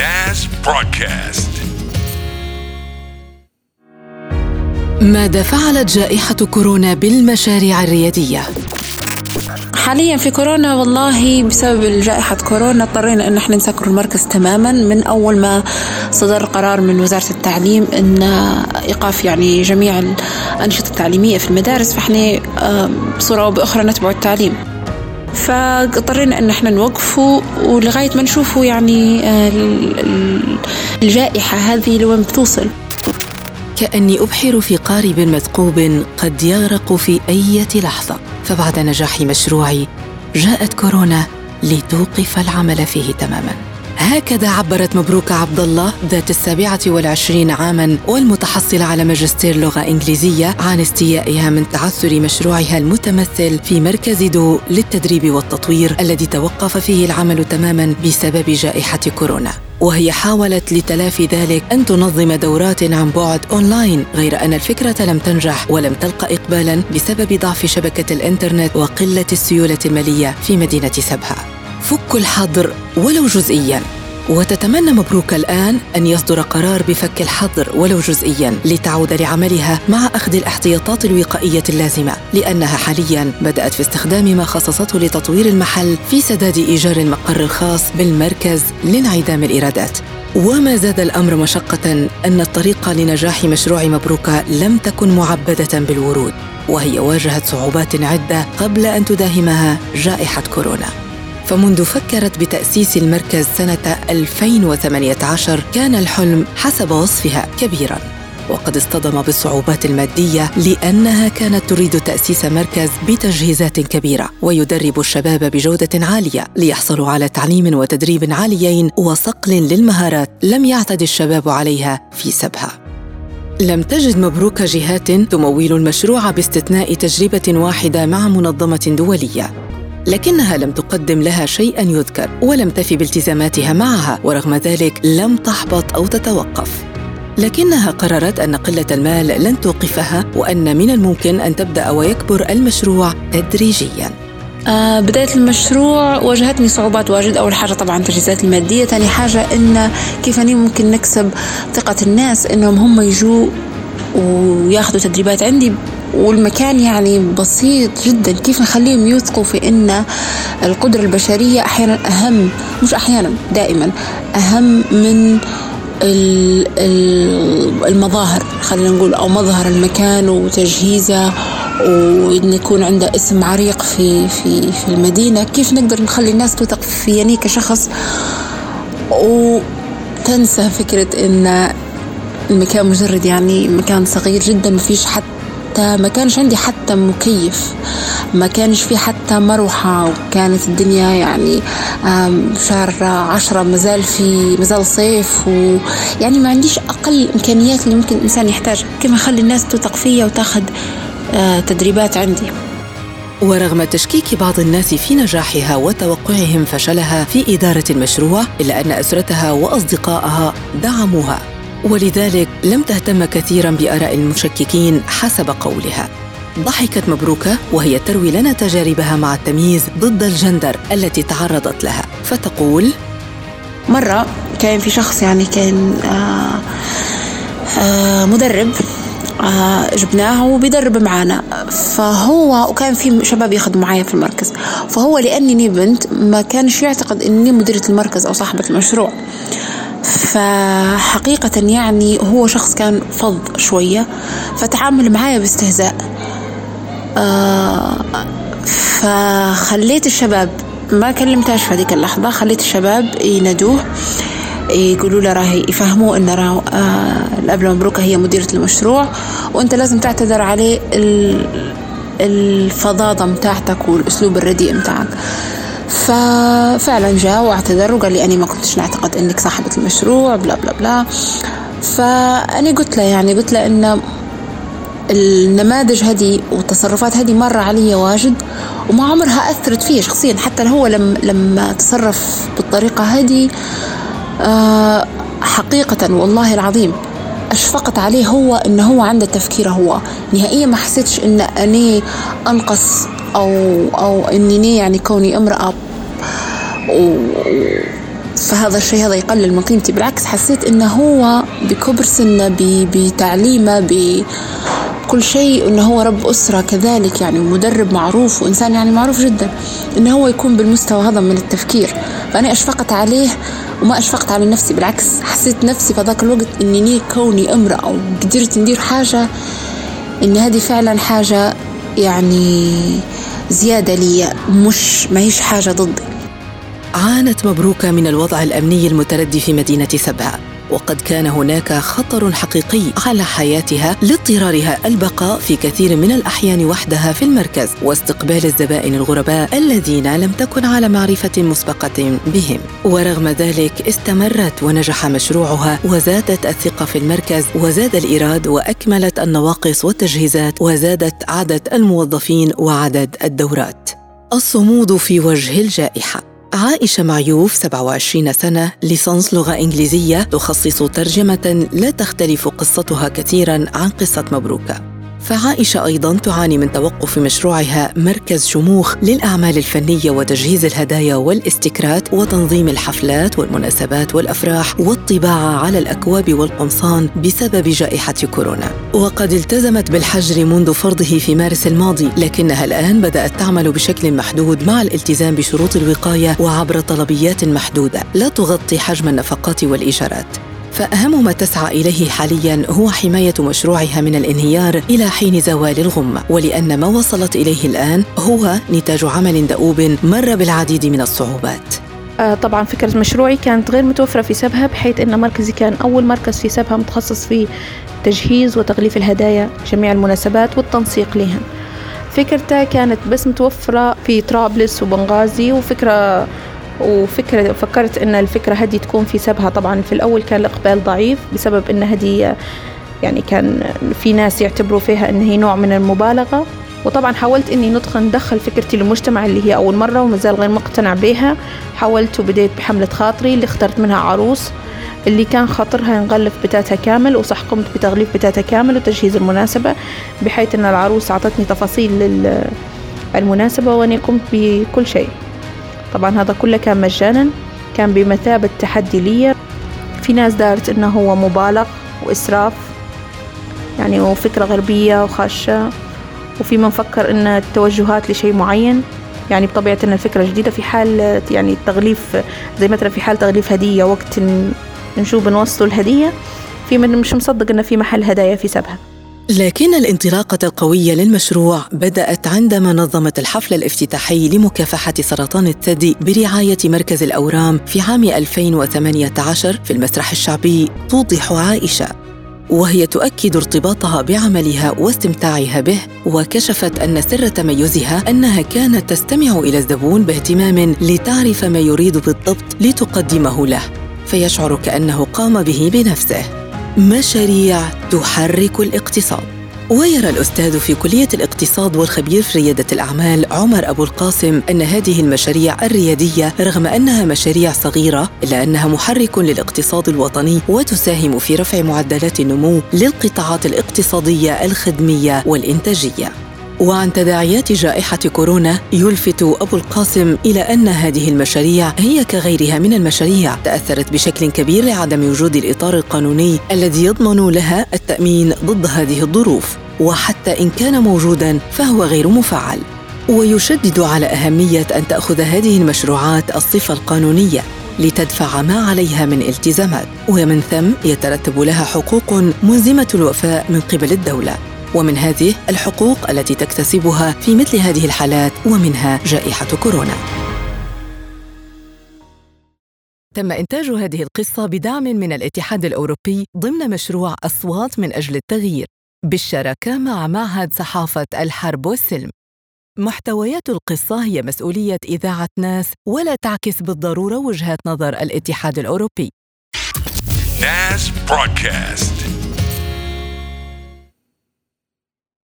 NAS Broadcast. ماذا فعلت جائحة كورونا بالمشاريع الريادية؟ حاليا في كورونا والله بسبب جائحة كورونا اضطرينا إن إحنا نسكر المركز تماما من أول ما صدر قرار من وزارة التعليم إن إيقاف يعني جميع الأنشطة التعليمية في المدارس فإحنا بصورة أو بأخرى نتبع التعليم فاضطرينا أن إحنا نوقفه ولغاية ما نشوفوا يعني آه، الجائحة هذه لوين بتوصل. كأني أبحر في قارب مثقوب قد يغرق في أي لحظة. فبعد نجاح مشروعي جاءت كورونا لتوقف العمل فيه تماما. هكذا عبرت مبروك عبد الله ذات السابعة والعشرين عاما والمتحصلة على ماجستير لغة إنجليزية عن استيائها من تعثر مشروعها المتمثل في مركز دو للتدريب والتطوير الذي توقف فيه العمل تماما بسبب جائحة كورونا. وهي حاولت لتلافي ذلك أن تنظم دورات عن بعد أونلاين غير أن الفكرة لم تنجح ولم تلقى إقبالا بسبب ضعف شبكة الإنترنت وقلة السيولة المالية في مدينة سبها. فك الحظر ولو جزئيا. وتتمنى مبروك الآن أن يصدر قرار بفك الحظر ولو جزئيا لتعود لعملها مع أخذ الاحتياطات الوقائية اللازمة لأنها حاليا بدأت في استخدام ما خصصته لتطوير المحل في سداد إيجار المقر الخاص بالمركز لانعدام الإيرادات. وما زاد الأمر مشقة أن الطريق لنجاح مشروع مبروكة لم تكن معبدة بالورود وهي واجهت صعوبات عدة قبل أن تداهمها جائحة كورونا. فمنذ فكرت بتأسيس المركز سنة 2018 كان الحلم حسب وصفها كبيراً. وقد اصطدم بالصعوبات المادية لأنها كانت تريد تأسيس مركز بتجهيزات كبيرة ويدرب الشباب بجودة عالية ليحصلوا على تعليم وتدريب عاليين وصقل للمهارات لم يعتد الشباب عليها في سبها. لم تجد مبروك جهات تمول المشروع باستثناء تجربة واحدة مع منظمة دولية. لكنها لم تقدم لها شيئا يذكر ولم تفي بالتزاماتها معها ورغم ذلك لم تحبط أو تتوقف. لكنها قررت أن قلة المال لن توقفها وأن من الممكن أن تبدأ ويكبر المشروع تدريجيا. آه بداية المشروع واجهتني صعوبات واجد. أول حاجة طبعا التجهيزات المادية ثاني حاجة إن كيف أني ممكن نكسب ثقة الناس إنهم هم يجوا وياخذوا تدريبات عندي. والمكان يعني بسيط جدا. كيف نخليهم يوثقوا في إن القدرة البشرية أحيانا أهم مش أحيانا دائما أهم من المظاهر خلينا نقول أو مظهر المكان وتجهيزه وإن يكون عنده اسم عريق في في في المدينة. كيف نقدر نخلي الناس توثق فيني كشخص؟ وتنسى فكرة إن المكان مجرد يعني مكان صغير جدا ما فيش حتى ما كانش عندي حتى مكيف ما كانش في حتى مروحة وكانت الدنيا يعني شهر عشرة مازال في مازال صيف ويعني ما عنديش أقل إمكانيات اللي ممكن الإنسان يحتاجها كيف أخلي الناس تثق فيا وتاخذ آه، تدريبات عندي. ورغم تشكيك بعض الناس في نجاحها وتوقعهم فشلها في إدارة المشروع إلا أن أسرتها وأصدقائها دعموها. ولذلك لم تهتم كثيرا بآراء المشككين حسب قولها. ضحكت مبروكة وهي تروي لنا تجاربها مع التمييز ضد الجندر التي تعرضت لها. فتقول مرة كان في شخص يعني كان آه آه مدرب آه جبناه وبيدرب معانا. فهو وكان في شباب يخدموا معايا في المركز. فهو لانني بنت ما كانش يعتقد إني مديرة المركز أو صاحبة المشروع. فحقيقة يعني هو شخص كان فظ شوية فتعامل معايا باستهزاء. آه فخليت الشباب ما كلمتهاش في هذيك اللحظة خليت الشباب ينادوه يقولوا له راهي يفهموه إن راه آه الأبلة مبروكة هي مديرة المشروع وأنت لازم تعتذر عليه الفظاظة متاعتك والأسلوب الرديء متاعك. ففعلا جاء واعتذر وقال لي أني ما كنتش نعتقد أنك صاحبة المشروع بلا بلا بلا. فأنا قلت له يعني قلت له أن النماذج هذه والتصرفات هذه مرة علي واجد وما عمرها أثرت فيا شخصيا. حتى هو لما لما تصرف بالطريقة هذه آه، حقيقة والله العظيم أشفقت عليه هو إن هو عنده تفكيره هو. نهائيا ما حسيتش إن أني أنقص أو أو إني يعني كوني امرأة. فهذا الشيء هذا يقلل من قيمتي. بالعكس حسيت إنه هو بكبر سنه بتعليمه بكل شيء إنه هو رب أسرة كذلك يعني مدرب معروف وإنسان يعني معروف جدا إنه هو يكون بالمستوى هذا من التفكير. فأنا أشفقت عليه وما أشفقت على نفسي. بالعكس حسيت نفسي في ذاك الوقت إني كوني امرأة وقدرت ندير حاجة إن هذه فعلا حاجة يعني زيادة لي مش ما هيش حاجة ضدي. عانت مبروكة من الوضع الأمني المتردي في مدينة سبها. وقد كان هناك خطر حقيقي على حياتها لاضطرارها البقاء في كثير من الأحيان وحدها في المركز واستقبال الزبائن الغرباء الذين لم تكن على معرفة مسبقة بهم. ورغم ذلك استمرت ونجح مشروعها وزادت الثقة في المركز وزاد الإيراد وأكملت النواقص والتجهيزات وزادت عدد الموظفين وعدد الدورات. الصمود في وجه الجائحة. عائشة معيوف 27 سنة ليسانس لغة إنجليزية تخصص ترجمة لا تختلف قصتها كثيرا عن قصة مبروكة. فعائشة أيضا تعاني من توقف مشروعها مركز شموخ للأعمال الفنية وتجهيز الهدايا والاستكرات وتنظيم الحفلات والمناسبات والأفراح والطباعة على الأكواب والقمصان بسبب جائحة كورونا. وقد التزمت بالحجر منذ فرضه في مارس الماضي لكنها الآن بدأت تعمل بشكل محدود مع الالتزام بشروط الوقاية وعبر طلبيات محدودة. لا تغطي حجم النفقات والإيجارات. فأهم ما تسعى إليه حاليا هو حماية مشروعها من الانهيار إلى حين زوال الغمة ولأن ما وصلت إليه الآن هو نتاج عمل دؤوب مر بالعديد من الصعوبات. آه، طبعا فكرة مشروعي كانت غير متوفرة في سبها بحيث أن مركزي كان أول مركز في سبها متخصص في تجهيز وتغليف الهدايا جميع المناسبات والتنسيق لها. فكرته كانت بس متوفرة في طرابلس وبنغازي وفكرة وفكرة فكرت إن الفكرة هذه تكون في سبها طبعا في الأول كان الإقبال ضعيف بسبب إن هذه يعني كان في ناس يعتبروا فيها إن هي نوع من المبالغة. وطبعا حاولت إني ندخل ندخل فكرتي للمجتمع اللي هي أول مرة وما زال غير مقتنع بها حاولت وبديت بحملة خاطري اللي اخترت منها عروس اللي كان خاطرها نغلف بتاتها كامل وصح قمت بتغليف بتاتها كامل وتجهيز المناسبة بحيث إن العروس أعطتني تفاصيل للمناسبة وأني قمت بكل شيء. طبعا هذا كله كان مجانا كان بمثابة تحدي لي. في ناس دارت إنه هو مبالغ وإسراف يعني وفكرة غربية وخاشة. وفي من فكر إن التوجهات لشيء معين يعني بطبيعة إن الفكرة جديدة. في حال يعني التغليف زي مثلا في حال تغليف هدية وقت نشوف بنوصلوا الهدية في من مش مصدق ان في محل هدايا في سبها. لكن الانطلاقة القوية للمشروع بدأت عندما نظمت الحفل الافتتاحي لمكافحة سرطان الثدي برعاية مركز الأورام في عام 2018 في المسرح الشعبي توضح عائشة وهي تؤكد ارتباطها بعملها واستمتاعها به وكشفت أن سر تميزها أنها كانت تستمع إلى الزبون باهتمام لتعرف ما يريد بالضبط لتقدمه له فيشعر كأنه قام به بنفسه. مشاريع تحرك الاقتصاد. ويرى الأستاذ في كلية الاقتصاد والخبير في ريادة الأعمال عمر أبو القاسم أن هذه المشاريع الريادية رغم أنها مشاريع صغيرة إلا أنها محرك للاقتصاد الوطني وتساهم في رفع معدلات النمو للقطاعات الاقتصادية الخدمية والإنتاجية. وعن تداعيات جائحة كورونا يلفت أبو القاسم إلى أن هذه المشاريع هي كغيرها من المشاريع. تأثرت بشكل كبير لعدم وجود الإطار القانوني الذي يضمن لها التأمين ضد هذه الظروف. وحتى إن كان موجودا فهو غير مفعل. ويشدد على أهمية أن تأخذ هذه المشروعات الصفة القانونية لتدفع ما عليها من التزامات. ومن ثم يترتب لها حقوق ملزمة الوفاء من قبل الدولة. ومن هذه الحقوق التي تكتسبها في مثل هذه الحالات ومنها جائحة كورونا. تم إنتاج هذه القصة بدعم من الاتحاد الأوروبي ضمن مشروع أصوات من أجل التغيير بالشراكة مع معهد صحافة الحرب والسلم. محتويات القصة هي مسؤولية إذاعة ناس ولا تعكس بالضرورة وجهات نظر الاتحاد الأوروبي. ناس برودكاست